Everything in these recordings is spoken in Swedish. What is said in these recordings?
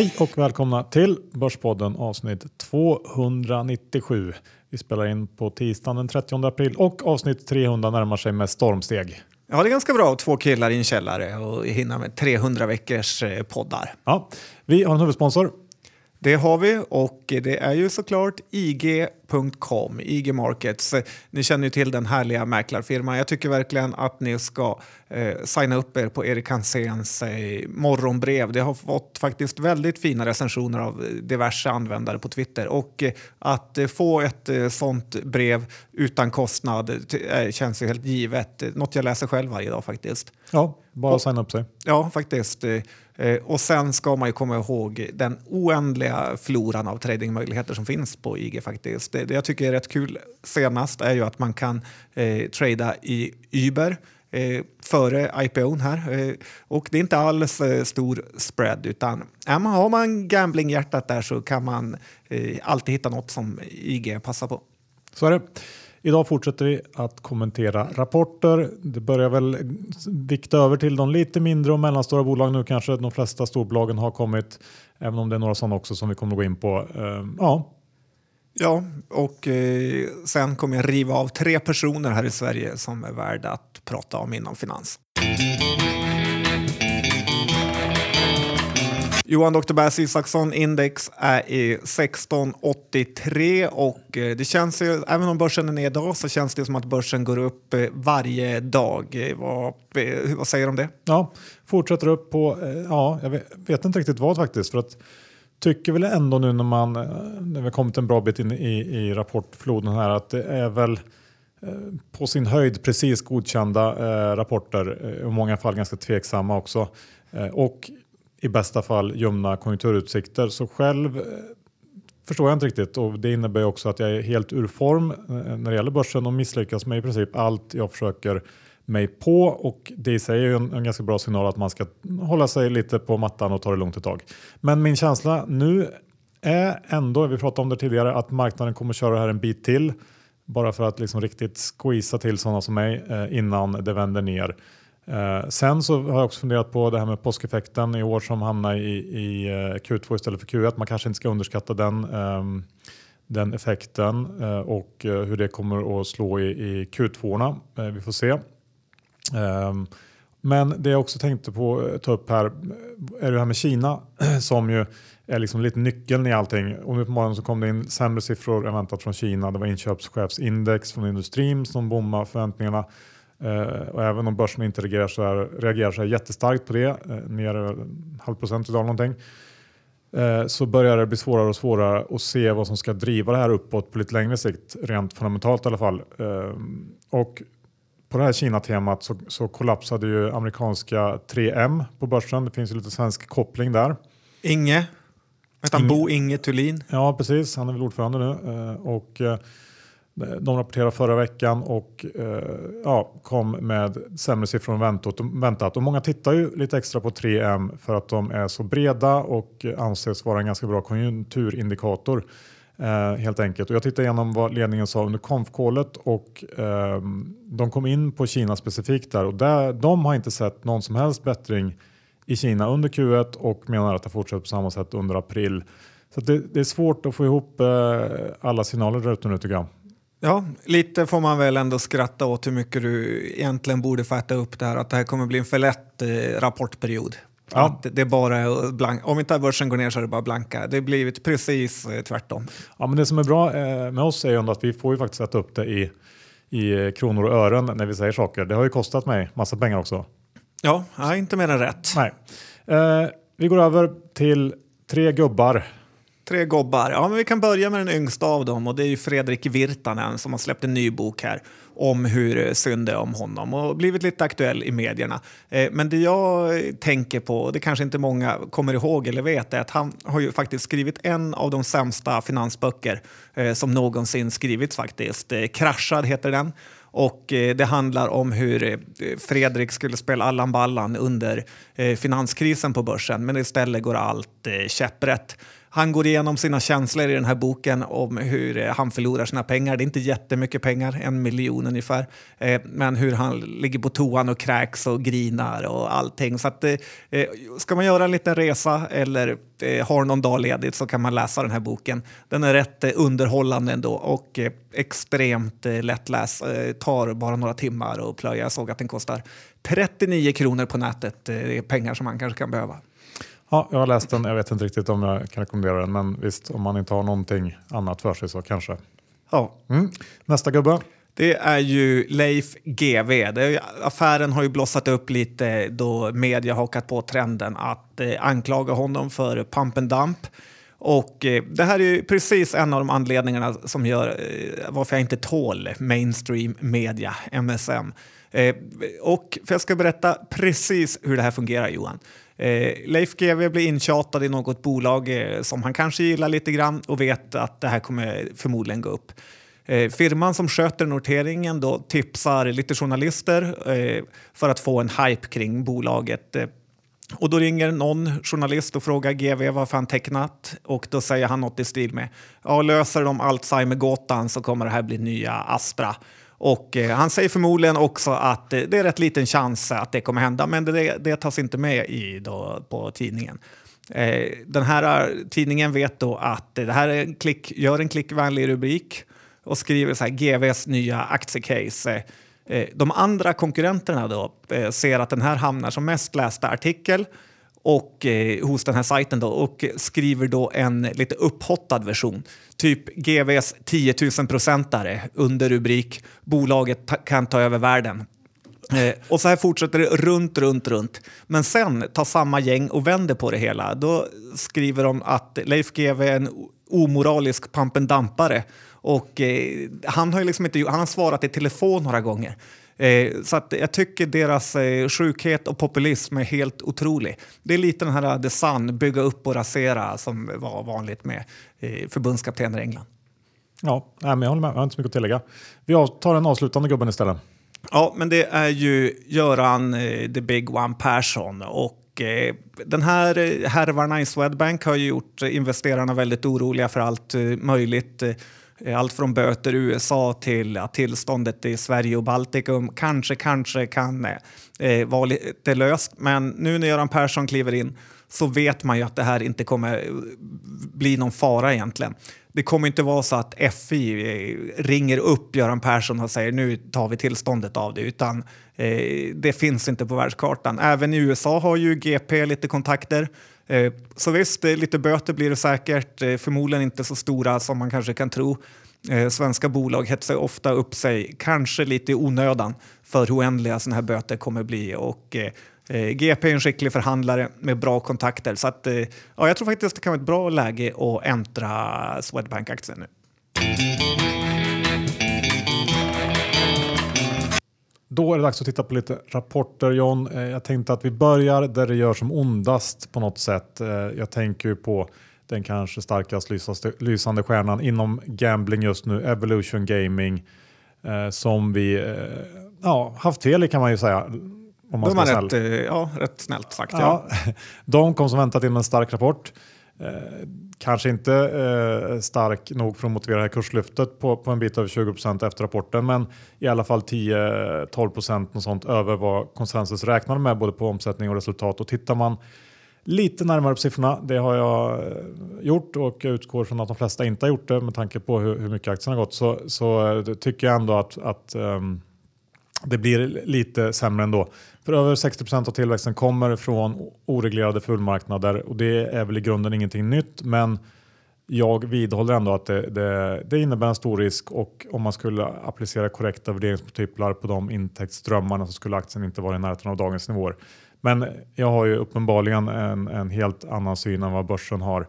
Hej och välkomna till Börspodden avsnitt 297. Vi spelar in på tisdagen den 30 april och avsnitt 300 närmar sig med stormsteg. Ja, det är ganska bra två killar i en källare och hinna med 300 veckors eh, poddar. Ja, vi har en huvudsponsor det har vi och det är ju såklart IG.com, IG Markets. Ni känner ju till den härliga mäklarfirman. Jag tycker verkligen att ni ska eh, signa upp er på Erik Hanséns eh, morgonbrev. Det har fått faktiskt väldigt fina recensioner av diverse användare på Twitter och eh, att eh, få ett eh, sånt brev utan kostnad eh, känns ju helt givet. Något jag läser själv varje dag faktiskt. Ja, bara och, signa upp sig. Ja, faktiskt. Eh, och sen ska man ju komma ihåg den oändliga floran av tradingmöjligheter som finns på IG faktiskt. Det, det jag tycker är rätt kul senast är ju att man kan eh, trada i Uber eh, före IPOn här. Eh, och det är inte alls eh, stor spread utan ja, man, har man gamblinghjärtat där så kan man eh, alltid hitta något som IG passar på. Så är det. Idag fortsätter vi att kommentera rapporter. Det börjar väl vikta över till de lite mindre och mellanstora bolagen nu kanske. De flesta storbolagen har kommit, även om det är några sådana också som vi kommer att gå in på. Ehm, ja. Ja, och eh, sen kommer jag riva av tre personer här i Sverige som är värda att prata om inom finans. Johan Dr. Bass Isaksson index är i 1683 och eh, det känns ju, även om börsen är ner idag så känns det som att börsen går upp eh, varje dag. Eh, vad, vad säger du om det? Ja, fortsätter upp på, ja, jag vet inte riktigt vad faktiskt. För att tycker väl ändå nu när man eh, när vi har kommit en bra bit in i, i rapportfloden här att det är väl eh, på sin höjd precis godkända eh, rapporter, eh, i många fall ganska tveksamma också. Eh, och i bästa fall ljumna konjunkturutsikter. Så själv eh, förstår jag inte riktigt och det innebär också att jag är helt ur form eh, när det gäller börsen och misslyckas med i princip allt jag försöker mig på och det i sig är en, en ganska bra signal att man ska hålla sig lite på mattan och ta det lugnt ett tag. Men min känsla nu är ändå, vi pratade om det tidigare, att marknaden kommer köra det här en bit till bara för att liksom riktigt squeeza till sådana som mig eh, innan det vänder ner. Eh, sen så har jag också funderat på det här med påskeffekten i år som hamnar i, i eh, Q2 istället för Q1. Man kanske inte ska underskatta den, eh, den effekten eh, och eh, hur det kommer att slå i, i Q2. Eh, vi får se. Ehm, men det jag också tänkte på eh, ta upp här eh, är det här med Kina som ju är liksom lite nyckeln i allting. Och nu på morgonen så kom det in sämre siffror än väntat från Kina. Det var inköpschefsindex från industrin som bommade förväntningarna. Eh, och även om börsen inte reagerar så, här, reagerar så här jättestarkt på det, eh, ner en halv procent idag någonting, eh, så börjar det bli svårare och svårare att se vad som ska driva det här uppåt på lite längre sikt, rent fundamentalt i alla fall. Eh, och på det här Kina-temat så, så, kollapsade ju amerikanska 3M på börsen. Det finns ju lite svensk koppling där. Inge, Inge. Bo Inge Thulin. Ja, precis. Han är väl ordförande nu. och de rapporterade förra veckan och eh, ja, kom med sämre siffror än väntat. Och många tittar ju lite extra på 3M för att de är så breda och anses vara en ganska bra konjunkturindikator. Eh, helt enkelt. Och jag tittade igenom vad ledningen sa under konfkålet och eh, de kom in på Kina specifikt där och där, de har inte sett någon som helst bättring i Kina under Q1 och menar att det fortsätter på samma sätt under april. Så det, det, är svårt att få ihop eh, alla signaler där ute nu tycker jag. Ja, lite får man väl ändå skratta åt hur mycket du egentligen borde få äta upp det här. Att det här kommer bli en för lätt eh, rapportperiod. Ja. Att det är bara blank, om inte börsen går ner så är det bara blanka. Det har blivit precis eh, tvärtom. Ja, men det som är bra eh, med oss är ju att vi får ju faktiskt sätta upp det i, i eh, kronor och ören när vi säger saker. Det har ju kostat mig massa pengar också. Ja, ja inte mer än rätt. Nej. Eh, vi går över till tre gubbar Tre gobbar. Ja, men vi kan börja med den yngsta av dem och det är ju Fredrik Virtanen som har släppt en ny bok här om hur eh, synd det är om honom och blivit lite aktuell i medierna. Eh, men det jag tänker på, och det kanske inte många kommer ihåg eller vet, är att han har ju faktiskt skrivit en av de sämsta finansböcker eh, som någonsin skrivits faktiskt. Kraschad heter den. Och det handlar om hur Fredrik skulle spela Allan Ballan under finanskrisen på börsen men istället går allt käpprätt. Han går igenom sina känslor i den här boken om hur eh, han förlorar sina pengar. Det är inte jättemycket pengar, en miljon ungefär. Eh, men hur han ligger på toan och kräks och grinar och allting. Så att, eh, ska man göra en liten resa eller har någon dag ledigt så kan man läsa den här boken. Den är rätt underhållande ändå och extremt lättläst. Tar bara några timmar att plöja. Jag såg att den kostar 39 kronor på nätet. Det är pengar som man kanske kan behöva. Ja, jag har läst den. Jag vet inte riktigt om jag kan rekommendera den, men visst, om man inte har någonting annat för sig så kanske. Ja. Mm. Nästa gubbe. Det är ju Leif. Är, affären har ju blossat upp lite då media hakat på trenden att eh, anklaga honom för pump and dump. Och eh, det här är ju precis en av de anledningarna som gör eh, varför jag inte tål mainstream media, MSM. Eh, och för jag ska berätta precis hur det här fungerar Johan. Eh, Leif GW blir intjatad i något bolag eh, som han kanske gillar lite grann och vet att det här kommer förmodligen gå upp. Eh, firman som sköter noteringen då tipsar lite journalister eh, för att få en hype kring bolaget. Eh, och då ringer någon journalist och frågar GV varför han tecknat och då säger han något i stil med ja, löser de Alzheimer-gåtan så kommer det här bli nya Astra. Och eh, han säger förmodligen också att eh, det är rätt liten chans att det kommer hända, men det, det tas inte med i då, på tidningen. Eh, den här eh, tidningen vet då att det här är en klick, gör en klickvänlig rubrik och skriver så här GVs nya aktiecase. Eh, de andra konkurrenterna då eh, ser att den här hamnar som mest lästa artikel och eh, hos den här sajten då, och skriver då en lite upphottad version. Typ GVs 10 000 procentare under rubrik “Bolaget kan ta över världen”. Eh, och så här fortsätter det runt, runt, runt. Men sen tar samma gäng och vänder på det hela. Då skriver de att Leif GW är en omoralisk pampendampare och eh, han har liksom inte han har svarat i telefon några gånger. Eh, så att jag tycker deras eh, sjukhet och populism är helt otrolig. Det är lite den här The Sun, bygga upp och rasera, som var vanligt med eh, förbundskaptener i England. Ja, men jag håller med. Jag har inte så mycket att tillägga. Vi tar den avslutande gubben istället. Ja, men det är ju Göran eh, The Big One Persson. Och eh, den här eh, härvarna i Swedbank har gjort investerarna väldigt oroliga för allt möjligt Eh, Eh, allt från böter i USA till att tillståndet i Sverige och Baltikum kanske, kanske kan eh, eh, vara lite löst. Men nu när Göran Persson kliver in så vet man ju att det här inte kommer eh, bli någon fara egentligen. Det kommer inte vara så att FI ringer upp Göran Persson och säger nu tar vi tillståndet av det, utan eh, det finns inte på världskartan. Även i USA har ju GP lite kontakter Eh, så visst, eh, lite böter blir det säkert, eh, förmodligen inte så stora som man kanske kan tro. Svenska bolag hetsar ofta upp sig, kanske lite i onödan, för hur oändliga sådana här böter kommer bli. Och, GP är en skicklig förhandlare med bra kontakter. Så att, ja, jag tror faktiskt det kan vara ett bra läge att äntra Swedbank-aktien nu. Då är det dags att titta på lite rapporter John. Eh, jag tänkte att vi börjar där det gör som ondast på något sätt. Eh, jag tänker på den kanske starkast lysande stjärnan inom gambling just nu, Evolution Gaming, eh, som vi ja, haft fel i kan man ju säga. Om man De har rätt, ja, rätt snällt sagt. Ja. ja. De kom som väntat in med en stark rapport. Eh, kanske inte eh, stark nog för att motivera det här kurslyftet på, på en bit över 20 procent efter rapporten, men i alla fall 10-12 sånt över vad konsensus räknade med både på omsättning och resultat. Och tittar man lite närmare på siffrorna, det har jag eh, gjort och jag utgår från att de flesta inte har gjort det med tanke på hur, hur mycket aktien har gått, så, så eh, tycker jag ändå att, att um, det blir lite sämre ändå. För över 60 procent av tillväxten kommer från oreglerade fullmarknader och det är väl i grunden ingenting nytt. Men jag vidhåller ändå att det, det, det innebär en stor risk och om man skulle applicera korrekta värderingsmultiplar på de intäktsströmmarna så skulle aktien inte vara i närheten av dagens nivåer. Men jag har ju uppenbarligen en, en helt annan syn än vad börsen har.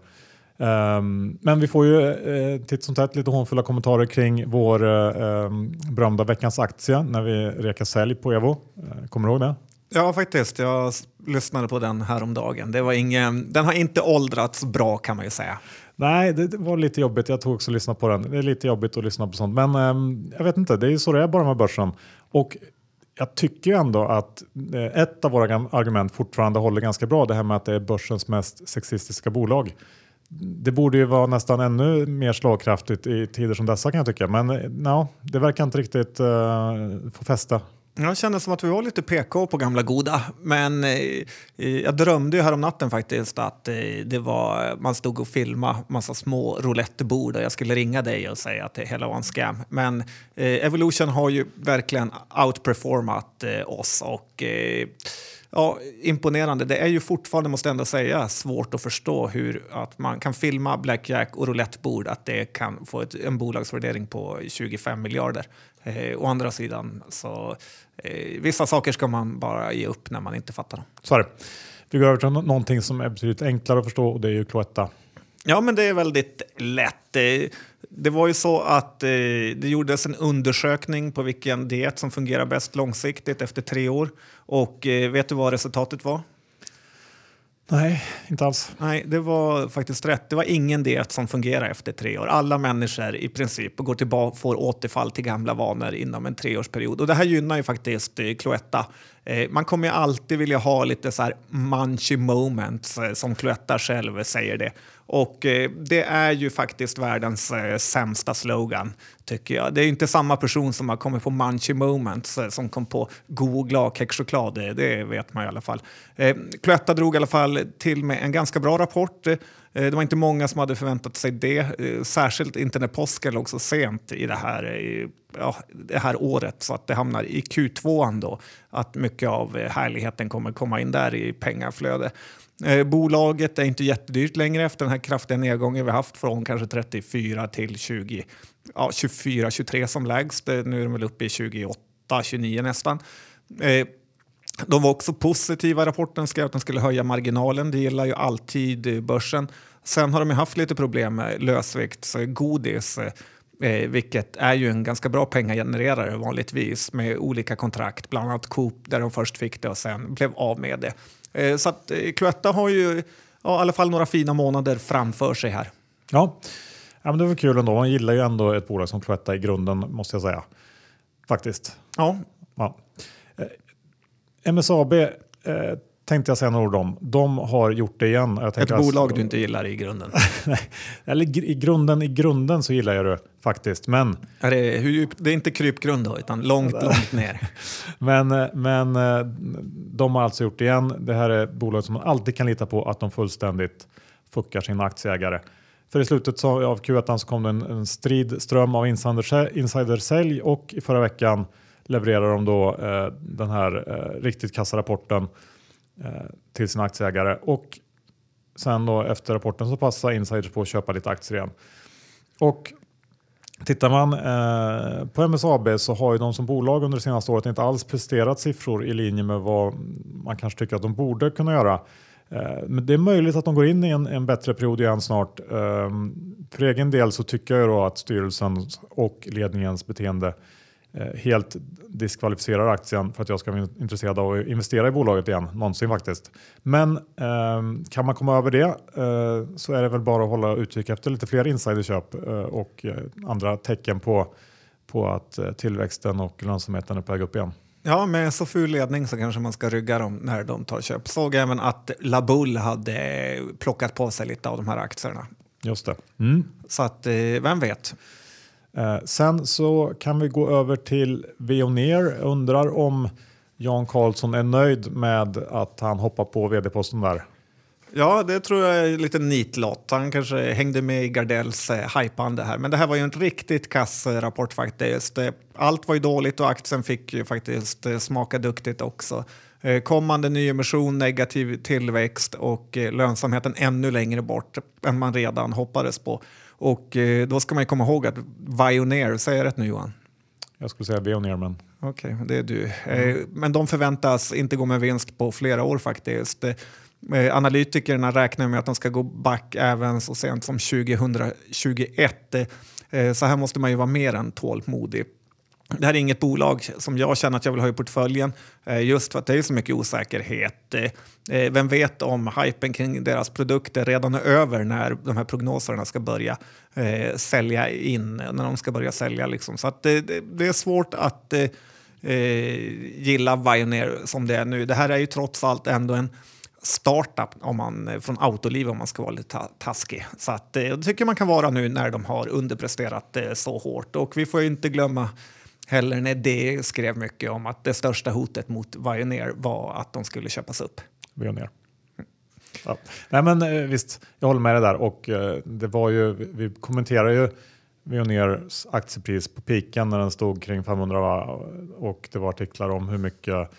Um, men vi får ju uh, titt som tätt lite hånfulla kommentarer kring vår uh, berömda veckans aktie när vi rekar sälj på Evo. Uh, kommer du ihåg det? Ja, faktiskt. Jag lyssnade på den häromdagen. Det var ingen, den har inte åldrats bra kan man ju säga. Nej, det, var lite jobbigt. Jag tog också och lyssnade på den. Det är lite jobbigt att lyssna på sånt. Men um, jag vet inte, det är så det är bara med börsen. Och jag tycker ändå att ett av våra argument fortfarande håller ganska bra. Det här med att det är börsens mest sexistiska bolag det borde ju vara nästan ännu mer slagkraftigt i tider som dessa kan jag tycka. Men eh, no, det verkar inte riktigt uh, få fästa. Jag kände som att vi var lite PK på gamla goda. Men eh, eh jag drömde ju natten faktiskt att eh, det var, man stod och filmade massa små roulettebord och jag skulle ringa dig och säga att det hela var en scam. Men eh, Evolution har ju verkligen outperformat eh, oss och eh, Ja, imponerande. Det är ju fortfarande, måste jag ändå säga, svårt att förstå hur att man kan filma blackjack och roulettebord, att det kan få ett, en bolagsvärdering på 25 miljarder. Eh, å andra sidan, så eh, vissa saker ska man bara ge upp när man inte fattar dem. Så är det. Vi går över till någonting som är betydligt enklare att förstå och det är ju Cloetta. Ja, men det är väldigt lätt. Det var ju så att eh, det gjordes en undersökning på vilken diet som fungerar bäst långsiktigt efter tre år. Och eh, vet du vad resultatet var? Nej, inte alls. Nej, det var faktiskt rätt. Det var ingen diet som fungerar efter tre år. Alla människor i princip går tillbaka, får återfall till gamla vanor inom en treårsperiod. Och det här gynnar ju faktiskt eh, Cloetta. Eh, man kommer ju alltid vilja ha lite så här munchy moments, eh, som Cloetta själv säger det. Och eh, det är ju faktiskt världens sämsta slogan, tycker jag. Det är inte samma person som har kommit på Munchy Moments som kom på god glad kexchoklad, det, vet man i alla fall. Cloetta drog i alla fall till med en ganska bra rapport. Eh, det var inte många som hade förväntat sig det, eh, särskilt inte när påsken låg så sent i det här, i, ja, det här året så att det hamnar i Q2 då. Att mycket av härligheten kommer komma in där i pengaflöde. Bolaget är inte jättedyrt längre efter den här kraftiga nedgången vi haft från kanske 34 till 20, ja, 24, 23 som lägst. Nu är de väl uppe i 28, 29 nästan. Eh, de var också positiva i rapporten, skrev att de skulle höja marginalen. Det gillar ju alltid börsen. Sen har de haft lite problem med lösviktsgodis, eh, vilket är ju en ganska bra pengagenererare vanligtvis med olika kontrakt, bland annat Coop där de först fick det och sen blev av med det. Eh, så att eh, Cloetta har ju ja, i alla fall några fina månader framför sig här. Ja, ja men det var kul ändå. Man gillar ju ändå ett bolag som Cloetta i grunden måste jag säga. Faktiskt. Ja. ja. MSAB eh, tänkte jag säga några ord om. De har gjort det igen. Ett bolag att, du inte gillar i grunden? eller i grunden, i grunden så gillar jag det faktiskt. Men, är det, hur, det är inte krypgrund då, utan långt, långt ner. men, eh, men eh, de har alltså gjort det igen. Det här är bolag som man alltid kan lita på att de fullständigt fuckar sina aktieägare. För i slutet av Q1 så kom det en, en strid ström av insidersälj och i förra veckan levererar de då eh, den här eh, riktigt kassa rapporten Eh, till sina aktieägare. Och sen då efter rapporten så passar insiders på att köpa lite aktier igen. Och Tittar man eh, på MSAB så har ju de som bolag under det senaste året inte alls presterat siffror i linje med vad man kanske tycker att de borde kunna göra. Eh, men det är möjligt att de går in i en, en bättre period igen snart. Eh, för egen del så tycker jag då att styrelsens och ledningens beteende Eh, helt diskvalificerar aktien för att jag ska vara intresserad av att investera i bolaget igen, någonsin faktiskt. Men eh, kan man komma över det eh, så är det väl bara att hålla utkik efter lite fler insiderköp eh, och eh, andra tecken på, på att eh, tillväxten och lönsamheten är på väg upp igen. Ja, med så ful ledning så kanske man ska rygga dem när de tar köp. Såg även att Labull hade plockat på sig lite av de här aktierna. Just det. Mm. Så att, vem vet? Eh, sen så kan vi gå över till Veoneer. Undrar om Jan Karlsson är nöjd med att han hoppar på vd-posten där. Ja, det tror jag är lite nitlott. Han kanske hängde med i Gardells eh, här. Men det här var ju en riktigt kass eh, rapport faktiskt. Eh, allt var ju dåligt och aktien fick ju faktiskt smaka duktigt också. Kommande nyemission, negativ tillväxt och lönsamheten ännu längre bort än man redan hoppades på. Och eh, då ska man komma ihåg att Vioneer, säger jag rätt nu Johan? Jag skulle säga Veoneer men... Okej, okay, det är du. Mm. Eh, men de förväntas inte gå med vinst på flera år faktiskt. Eh, analytikerna räknar med att de ska gå back även så sent som 2021. Eh, så här måste man ju vara mer än tålmodig. Det här är inget bolag som jag känner att jag vill ha i portföljen eh, just för att det är så mycket osäkerhet. Eh, eh, vem vet om hypen kring deras produkter redan är över när de här prognoserna ska börja sälja in, när de ska börja sälja. Liksom. Så att det, det är svårt att gilla Vioneer som det är nu. Det här är ju trots allt ändå en startup om man, från Autoliv om man ska vara lite taskig. Så att, det tycker man kan vara nu när de har underpresterat så hårt. Och vi får ju inte glömma heller när det skrev mycket om att det största hotet mot Vioneer var att de skulle köpas upp. Vioneer. Ja. Nej men eh, visst, jag håller med dig där och eh, det var ju, vi kommenterade ju Veoneers aktiepris på piken när den stod kring 500 och det var artiklar om hur mycket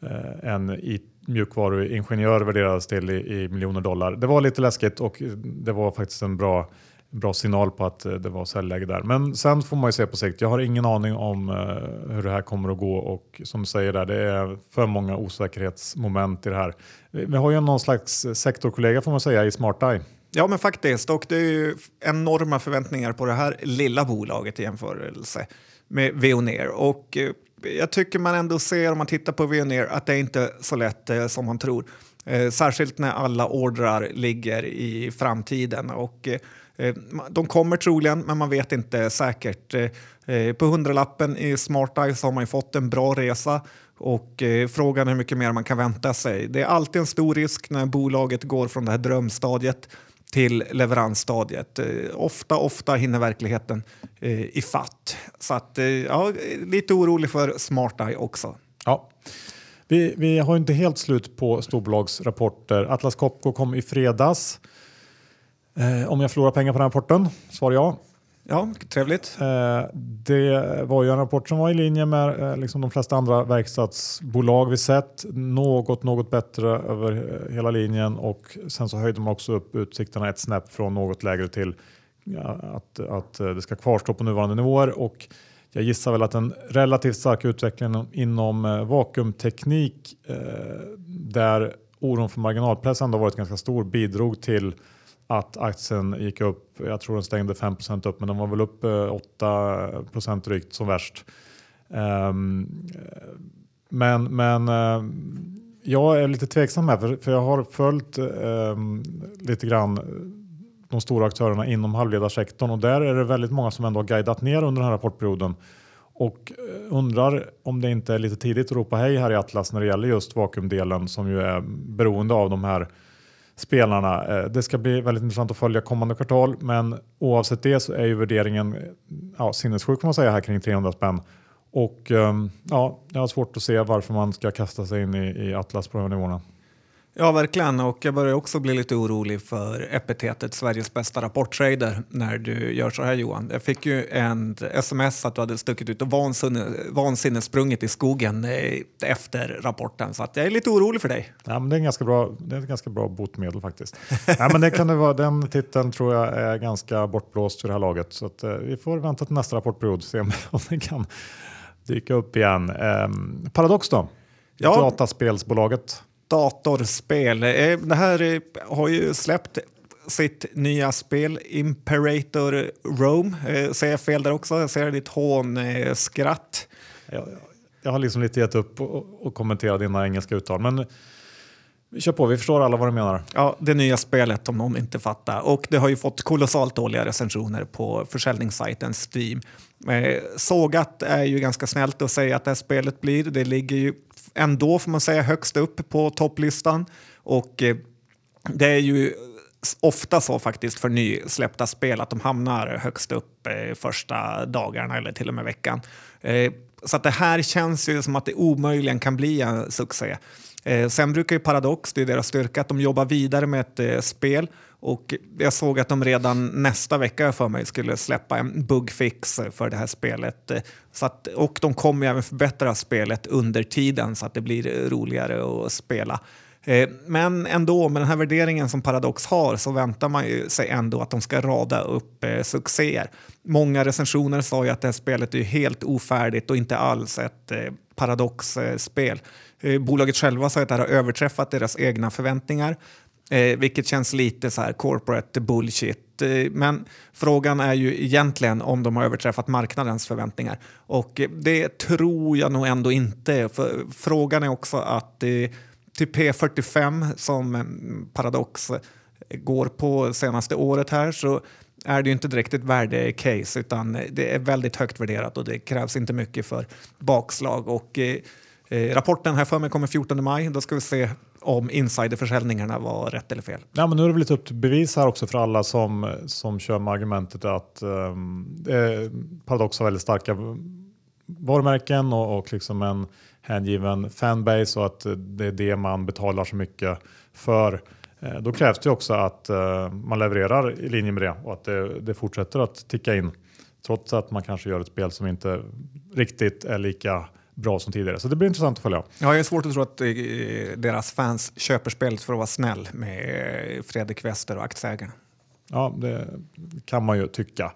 eh, en mjukvaruingenjör värderades till i, i miljoner dollar. Det var lite läskigt och det var faktiskt en bra bra signal på att eh, det var säljläge där. Men sen får man ju se på sikt. Jag har ingen aning om eh, hur det här kommer att gå och som du säger där, det är för många osäkerhetsmoment i det här. Vi har ju någon slags sektorkollega får man säga i SmartEye. Ja, men faktiskt. Och det är ju enorma förväntningar på det här lilla bolaget i jämförelse med Veoneer. Och eh, jag tycker man ändå ser om man tittar på Veoneer att det är inte så lätt eh, som man tror. Eh, särskilt när alla ordrar ligger i framtiden. Och, eh, Eh, de kommer troligen, men man vet inte säkert. Eh, eh, på hundralappen i SmartEye så har man fått en bra resa och frågan är hur mycket mer man kan vänta sig. Det är alltid en stor risk när bolaget går från det här drömstadiet till leveransstadiet. Ofta, ofta hinner verkligheten i fatt. Så att, ja, lite orolig för SmartEye också. Ja. Vi, vi har inte helt slut på storbolagsrapporter. Atlas Copco kom i fredags. Eh, om jag förlorar pengar på den rapporten? Svar ja. Ja, trevligt. Eh, det var ju en rapport som var i linje med eh, liksom de flesta andra verkstadsbolag vi sett. Något, något bättre över eh, hela linjen och sen så höjde man också upp utsikterna ett snäpp från något lägre till att, att det ska kvarstå på nuvarande nivåer. Och jag gissar väl att en relativt stark utveckling inom vakuumteknik där oron för marginalpress ändå varit ganska stor bidrog till att aktien gick upp. Jag tror den stängde 5% upp, men den var väl upp eh, 8 drygt som värst. Um, men men uh, jag är lite tveksam här, för, för jag har följt um, lite grann eh, de stora aktörerna inom halvledarsektorn och där är det väldigt många som ändå har guidat ner under den här rapportperioden och undrar om det inte är lite tidigt att ropa hej här i Atlas när det gäller just vakuumdelen som ju är beroende av de här spelarna. Eh, det ska bli väldigt intressant att följa kommande kvartal, men oavsett det så är ju värderingen ja, sinnessjuk kan man säga här kring 300 spänn. Och ehm, ja, jag har svårt att se varför man ska kasta sig in i, i Atlas på de nivåerna. Ja, verkligen. Och jag börjar också bli lite orolig för epitetet Sveriges bästa rapporttrader när du gör så här Johan. Jag fick ju en sms att du hade stuckit ut och vansinnesprungit i skogen eh, efter rapporten. Så att jag är lite orolig för dig. Ja, men det, är ganska bra, det är ett ganska bra botemedel faktiskt. ja, men det kan det vara, den titeln tror jag är ganska bortblåst för det här laget. Så att, eh, vi får vänta till nästa rapportperiod och se om, om den kan dyka upp igen. Eh, Paradox då? Ja. Dataspelsbolaget datorspel. Eh, det här har ju släppt sitt nya spel Imperator Rome. Eh, ser jag fel där också? Jag ser ditt hånskratt. Jag, jag har liksom lite gett upp och, och kommenterat dina engelska uttal. Men Kör på, vi förstår alla vad du menar. Ja, det nya spelet om någon inte fattar. Och det har ju fått kolossalt dåliga recensioner på försäljningssajten Steam. Eh, sågat är ju ganska snällt att säga att det här spelet blir. Det ligger ju ändå får man säga högst upp på topplistan. Och eh, det är ju ofta så faktiskt för nysläppta spel att de hamnar högst upp eh, första dagarna eller till och med veckan. Eh, så att det här känns ju som att det omöjligen kan bli en succé. Eh, sen brukar ju Paradox, det är deras styrka, att de jobbar vidare med ett eh, spel och jag såg att de redan nästa vecka för mig skulle släppa en bugfix för det här spelet. Eh, så att, och de kommer även förbättra spelet under tiden så att det blir roligare att spela. Eh, men ändå, med den här värderingen som Paradox har så väntar man ju sig ändå att de ska rada upp eh, succéer. Många recensioner sa ju att det här spelet är helt ofärdigt och inte alls ett eh, Paradox-spel. Bolaget själva sa att det här har överträffat deras egna förväntningar. Eh, vilket känns lite så här corporate bullshit. Eh, men frågan är ju egentligen om de har överträffat marknadens förväntningar. Och eh, det tror jag nog ändå inte. För frågan är också att eh, till P45 som Paradox går på senaste året här så är det ju inte direkt ett värdecase utan det är väldigt högt värderat och det krävs inte mycket för bakslag. Och, eh, eh rapporten här för mig kommer 14 maj. Då ska vi se om insiderförsäljningarna var rätt eller fel. Ja, men nu är det väl lite upp till bevis här också för alla som, som kör med argumentet att eh, eh Paradox har väldigt starka varumärken och, och liksom en hängiven fanbase och att det är det man betalar så mycket för. Eh, då krävs det också att uh, man levererar i linje med det och att det, det fortsätter att ticka in trots att man kanske gör ett spel som inte riktigt är lika bra som tidigare. Så det blir intressant att följa. Ja, jag är svårt att tro att eh, deras fans köper spelet för att vara snäll med Fredrik Wester och aktieägarna. Ja, det kan man ju tycka.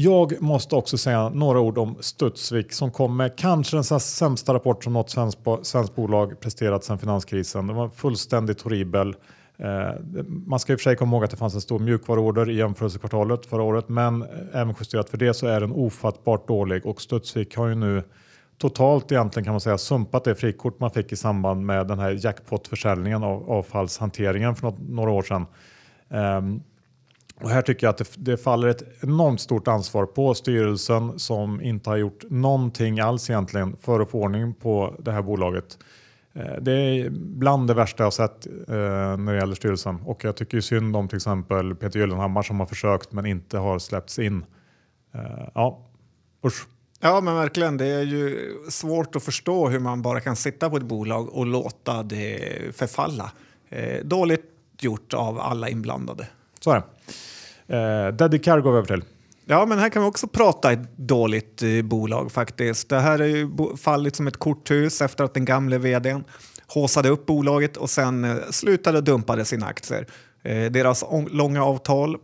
Jag måste också säga några ord om Studsvik som kom med kanske den sämsta rapport som något svenskt, svensk bolag presterat sedan finanskrisen. Den var fullständigt horribel. Eh, man ska i och för sig komma ihåg att det fanns en stor mjukvaruorder i jämförelsekvartalet förra året, men eh, även justerat för det så är den ofattbart dålig och Studsvik har ju nu totalt egentligen kan man säga sumpat det frikort man fick i samband med den här jackpotförsäljningen av avfallshanteringen för något, några år sedan. Um, och här tycker jag att det, det, faller ett enormt stort ansvar på styrelsen som inte har gjort någonting alls egentligen för att få ordning på det här bolaget. Eh, det är bland det värsta jag sett eh, när det gäller styrelsen och jag tycker synd om till exempel Peter Gyllenhammar som har försökt men inte har släppts in. Eh, ja, usch. Ja, men verkligen. Det är ju svårt att förstå hur man bara kan sitta på ett bolag och låta det förfalla. Eh, dåligt gjort av alla inblandade. Så är det. Eh, Car går vi över till. Ja, men här kan vi också prata ett dåligt eh, bolag faktiskt. Det här är ju fallit som ett korthus efter att den gamle vdn håsade upp bolaget och sen eh, slutade dumpade sina aktier. Eh, deras långa avtal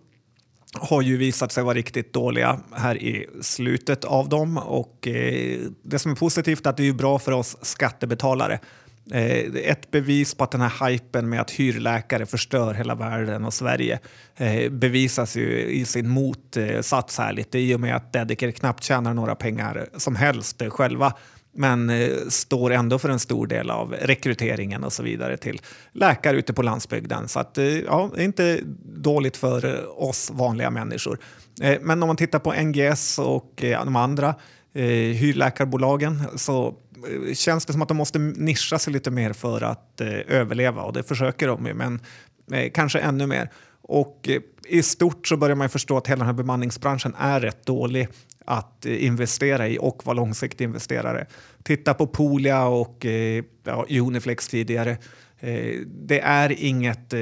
har ju visat sig vara riktigt dåliga här i slutet av dem och eh, det som är positivt är att det är bra för oss skattebetalare. Eh, ett bevis på att den här hypen med att hyrläkare förstör hela världen och Sverige eh, bevisas ju i sin motsats här lite i och med att Dediker knappt tjänar några pengar som helst själva men eh, står ändå för en stor del av rekryteringen och så vidare till läkare ute på landsbygden. Så att, eh, ja, det är inte dåligt för eh, oss vanliga människor. Eh, men om man tittar på NGS och eh, de andra eh, hyrläkarbolagen så känns det som att de måste nischa sig lite mer för att eh, överleva och det försöker de ju, men eh, kanske ännu mer. Och eh, i stort så börjar man förstå att hela den här bemanningsbranschen är rätt dålig att investera i och vara långsiktig investerare. Titta på Polia och ja, Uniflex tidigare. Det är inget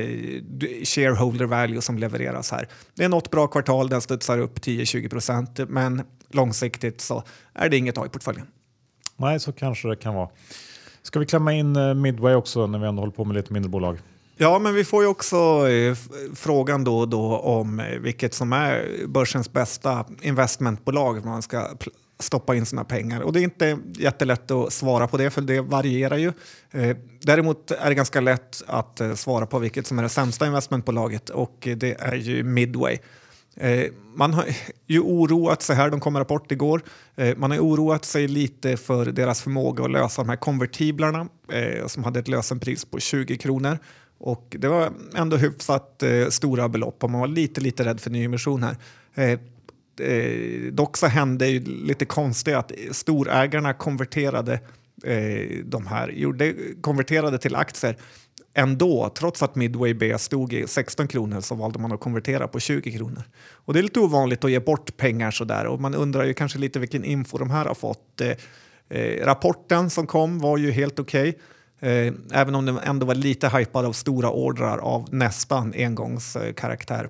shareholder value som levereras här. Det är något bra kvartal, den studsar upp 10-20 procent, men långsiktigt så är det inget att ha i portföljen. Nej, så kanske det kan vara. Ska vi klämma in eh, Midway också när vi ändå håller på med lite mindre bolag? Ja, men vi får ju också eh, frågan då och då om eh, vilket som är börsens bästa investmentbolag man ska stoppa in sina pengar. Och det är inte jättelätt att svara på det, för det varierar ju. Eh, däremot är det ganska lätt att eh, svara på vilket som är det sämsta investmentbolaget och det är ju Midway. Eh, man har ju oroat sig här, de kom med rapport igår, eh, man har oroat sig lite för deras förmåga att lösa de här konvertiblarna eh, som hade ett lösenpris på 20 kronor. Och det var ändå hyfsat eh, stora belopp och man var lite, lite rädd för nyemission här. Eh, eh, dock så hände ju lite konstigt att storägarna konverterade eh, de här, gjorde, konverterade till aktier ändå, trots att Midway B stod i 16 kronor så valde man att konvertera på 20 kronor. Och det är lite ovanligt att ge bort pengar sådär och man undrar ju kanske lite vilken info de här har fått. Eh, eh rapporten som kom var ju helt okej. Okay. Eh, även om den ändå var lite hypad av stora ordrar av nästan engångskaraktär.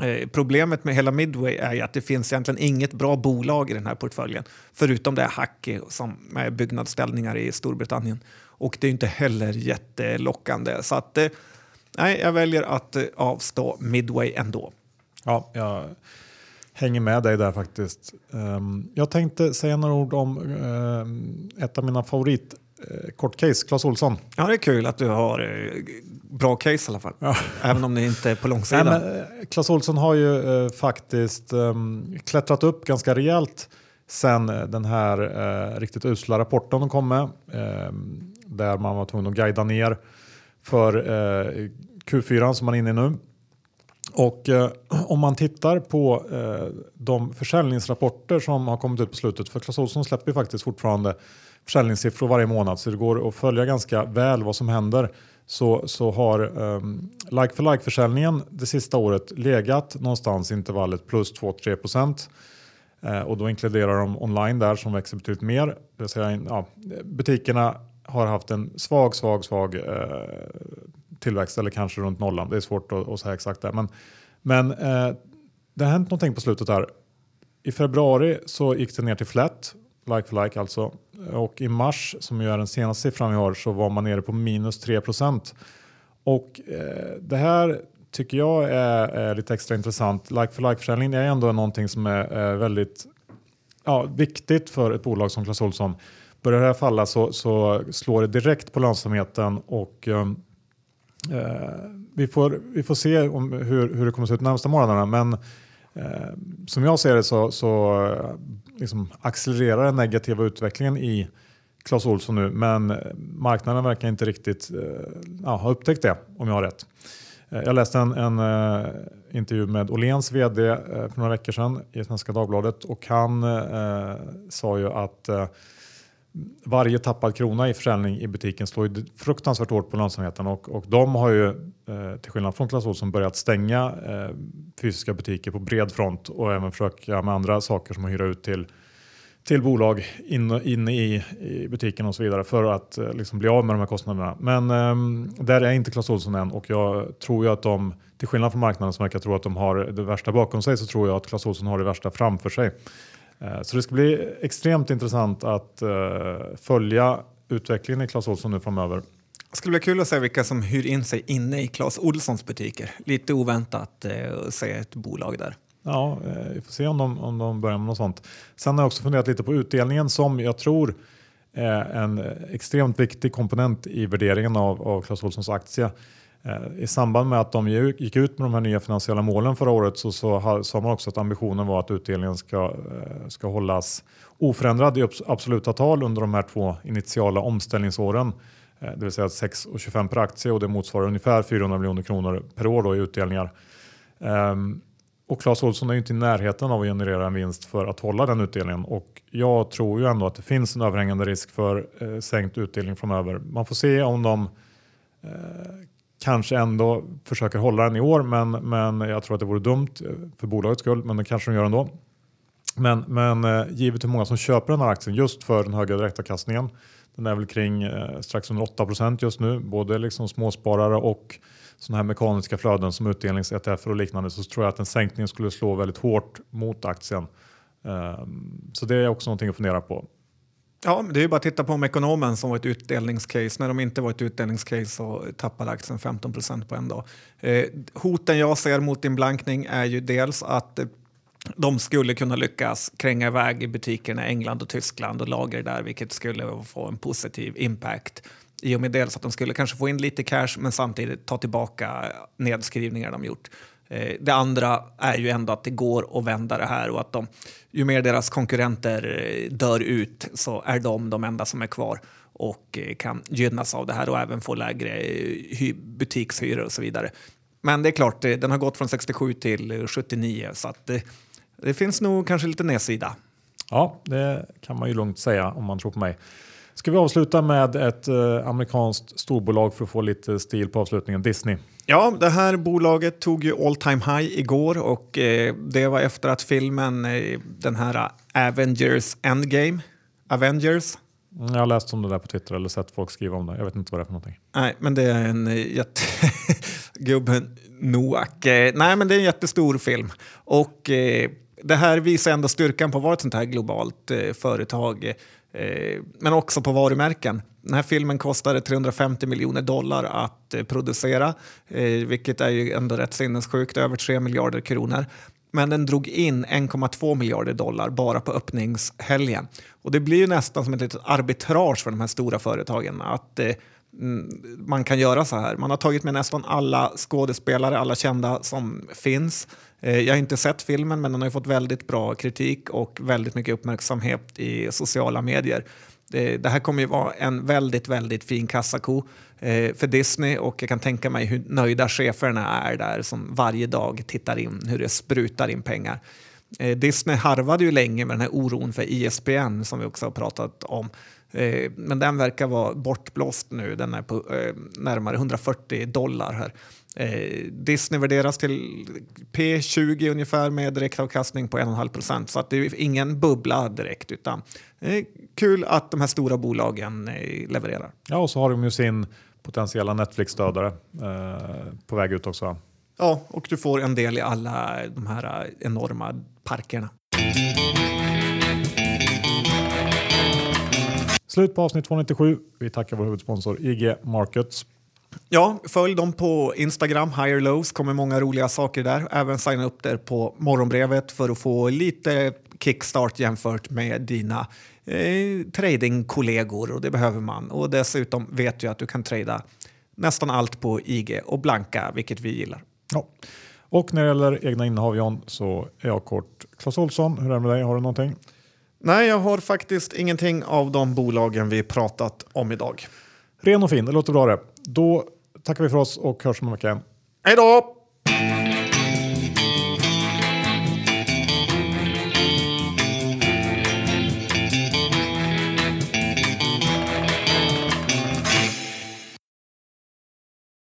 Eh, problemet med hela Midway är ju att det finns egentligen inget bra bolag i den här portföljen förutom det Hacky som är byggnadsställningar i Storbritannien. Och det är inte heller jättelockande. Så att, eh, nej, jag väljer att avstå Midway ändå. Ja, jag hänger med dig där faktiskt. Um, jag tänkte säga några ord om um, ett av mina favorit Eh, kort case, Clas Olsson. Ja, det är kul att du har eh, bra case i alla fall. Ja. Även om det inte är på långsidan. Nej, men, eh, Clas Olsson har ju eh, faktiskt eh, klättrat upp ganska rejält sen den här eh, riktigt usla rapporten de kom med. Där man var tvungen att guida ner för eh, Q4 som man är inne i nu. Och eh, om man tittar på eh, de försäljningsrapporter som har kommit ut på slutet, för Clas Ohlson släpper ju faktiskt fortfarande försäljningssiffror varje månad så det går att följa ganska väl vad som händer. Så, så har um, like for like-försäljningen det sista året legat någonstans i intervallet plus 2-3 procent. Eh, och då inkluderar de online där som växer betydligt mer. Det vill säga, ja, butikerna har haft en svag, svag, svag eh, tillväxt eller kanske runt nollan. Det är svårt att, att säga exakt där. Men, men eh, det har hänt någonting på slutet där. I februari så gick det ner till flat, like for like alltså. Och i mars, som ju är den senaste siffran vi har, så var man nere på minus 3 procent. Och eh, det här tycker jag är, är, lite extra intressant. Like for like-försäljning är ändå någonting som är, är väldigt ja, viktigt för ett bolag som Clas Ohlson. Börjar det här falla så, så slår det direkt på lönsamheten och ehm, Eh, vi, får, vi får se om hur, hur det kommer att se ut närmsta månaderna. Men eh, som jag ser det så, så eh, liksom accelererar den negativa utvecklingen i Clas Ohlson nu. Men marknaden verkar inte riktigt eh, ja, ha upptäckt det om jag har rätt. Eh, jag läste en, en uh, intervju med Åhléns vd uh, för några veckor sedan i Svenska Dagbladet och han uh, sa ju att varje tappad krona i försäljning i butiken slår ju fruktansvärt hårt på lönsamheten och, och de har ju eh, till skillnad från Clas Ohlson börjat stänga eh, fysiska butiker på bred front och även försöka med andra saker som att hyra ut till, till bolag inne in i, i butiken och så vidare för att eh, liksom bli av med de här kostnaderna. Men eh, där är inte Clas Ohlson än och jag tror ju att de, till skillnad från marknaden som verkar tro att de har det värsta bakom sig, så tror jag att Clas Ohlson har det värsta framför sig. Eh, så det ska bli extremt intressant att uh, följa utvecklingen i Clas Ohlson nu framöver. Det skulle bli kul att se vilka som hyr in sig inne i Clas Ohlsons butiker. Lite oväntat uh, att se ett bolag där. Ja, vi får se om de, om de börjar med något sånt. Sen har jag också funderat lite på utdelningen som jag tror är en extremt viktig komponent i värderingen av, av Clas Ohlsons aktie. Eh, I samband med att de gick ut med de här nya finansiella målen förra året så, sa man också att ambitionen var att utdelningen ska, eh, ska hållas oförändrad i absoluta tal under de här två initiala omställningsåren. Eh, det vill säga 6,25 per aktie och det motsvarar ungefär 400 miljoner kronor per år då i utdelningar. Ehm, och Clas Ohlson är ju inte i närheten av att generera en vinst för att hålla den utdelningen och jag tror ju ändå att det finns en överhängande risk för sänkt utdelning framöver. Man får se om de kanske ändå försöker hålla den i år, men, men jag tror att det vore dumt eh, för bolagets skull, men det kanske de gör ändå. Men, men eh, givet hur många som köper den här aktien just för den höga direktavkastningen, den är väl kring eh, strax under 8 just nu, både liksom småsparare och sådana här mekaniska flöden som utdelnings-ETF och liknande, så tror jag att en sänkning skulle slå väldigt hårt mot aktien. Eh, så det är också någonting att fundera på. Ja, det är ju bara att titta på om ekonomen som var ett utdelningscase. När de inte var ett utdelningscase så tappade aktien 15 procent på en dag. Eh, hoten jag ser mot inblankning är ju dels att eh, de skulle kunna lyckas kränga iväg i butikerna i England och Tyskland och lager där, vilket skulle få en positiv impact. I och med dels att de skulle kanske få in lite cash men samtidigt ta tillbaka nedskrivningar de gjort. Eh, det andra är ju ändå att det går att vända det här och att de, ju mer deras konkurrenter eh, dör ut så är de de enda som är kvar och eh, kan gynnas av det här och även få lägre butikshyror och så vidare. Men det är klart, den har gått från 67 till 79 så att det, det finns nog kanske lite nedsida. Ja, det kan man ju lugnt säga om man tror på mig. Ska vi avsluta med ett amerikanskt storbolag för att få lite stil på avslutningen, Disney. Ja, det här bolaget tog ju all time high igår och eh, det var efter att filmen, eh, den här Avengers Endgame, Avengers. Mm, jag har läst om det där på Twitter eller sett folk skriva om det. Jag vet inte vad det är för någonting. Nej, men det är en eh, jätte... Gubben Noak. Eh, nej, men det är en jättestor film. Och eh, det här visar ändå styrkan på att vara ett sånt här globalt eh, företag. Eh, men också på varumärken. Den här filmen kostade 350 miljoner dollar att eh, producera, eh, vilket är ju ändå rätt sinnessjukt, över 3 miljarder kronor. Men den drog in 1,2 miljarder dollar bara på öppningshelgen. Och det blir ju nästan som ett litet arbitrage för de här stora företagen att eh, mm, man kan göra så här. Man har tagit med nästan alla skådespelare, alla kända som finns. Eh, jag har inte sett filmen, men den har fått väldigt bra kritik och väldigt mycket uppmärksamhet i sociala medier. Det, det här kommer ju vara en väldigt, väldigt fin kassako eh, för Disney och jag kan tänka mig hur nöjda cheferna är där som varje dag tittar in hur det sprutar in pengar. Eh, Disney harvade ju länge med den här oron för ISBN som vi också har pratat om. Eh, men den verkar vara bortblåst nu. Den är på eh, närmare 140 dollar här. Eh, Disney värderas till P20 ungefär med direktavkastning på 1,5 procent. Så att det är ingen bubbla direkt. utan eh, Kul att de här stora bolagen eh, levererar. Ja, och så har de ju sin potentiella Netflix-stödare eh, på väg ut också. Ja, och du får en del i alla de här enorma parkerna. Slut på avsnitt 297. Vi tackar vår huvudsponsor IG Markets. Ja, följ dem på Instagram, Higher Lows, kommer många roliga saker där. Även signa upp där på morgonbrevet för att få lite kickstart jämfört med dina eh, tradingkollegor och det behöver man. Och dessutom vet du att du kan trada nästan allt på IG och blanka, vilket vi gillar. Ja. Och när det gäller egna innehav John så är jag kort Clas Olsson. Hur är det med dig? Har du någonting? Nej, jag har faktiskt ingenting av de bolagen vi pratat om idag. Ren och fin, det låter bra det. Då tackar vi för oss och hörs om en vecka. Hej då!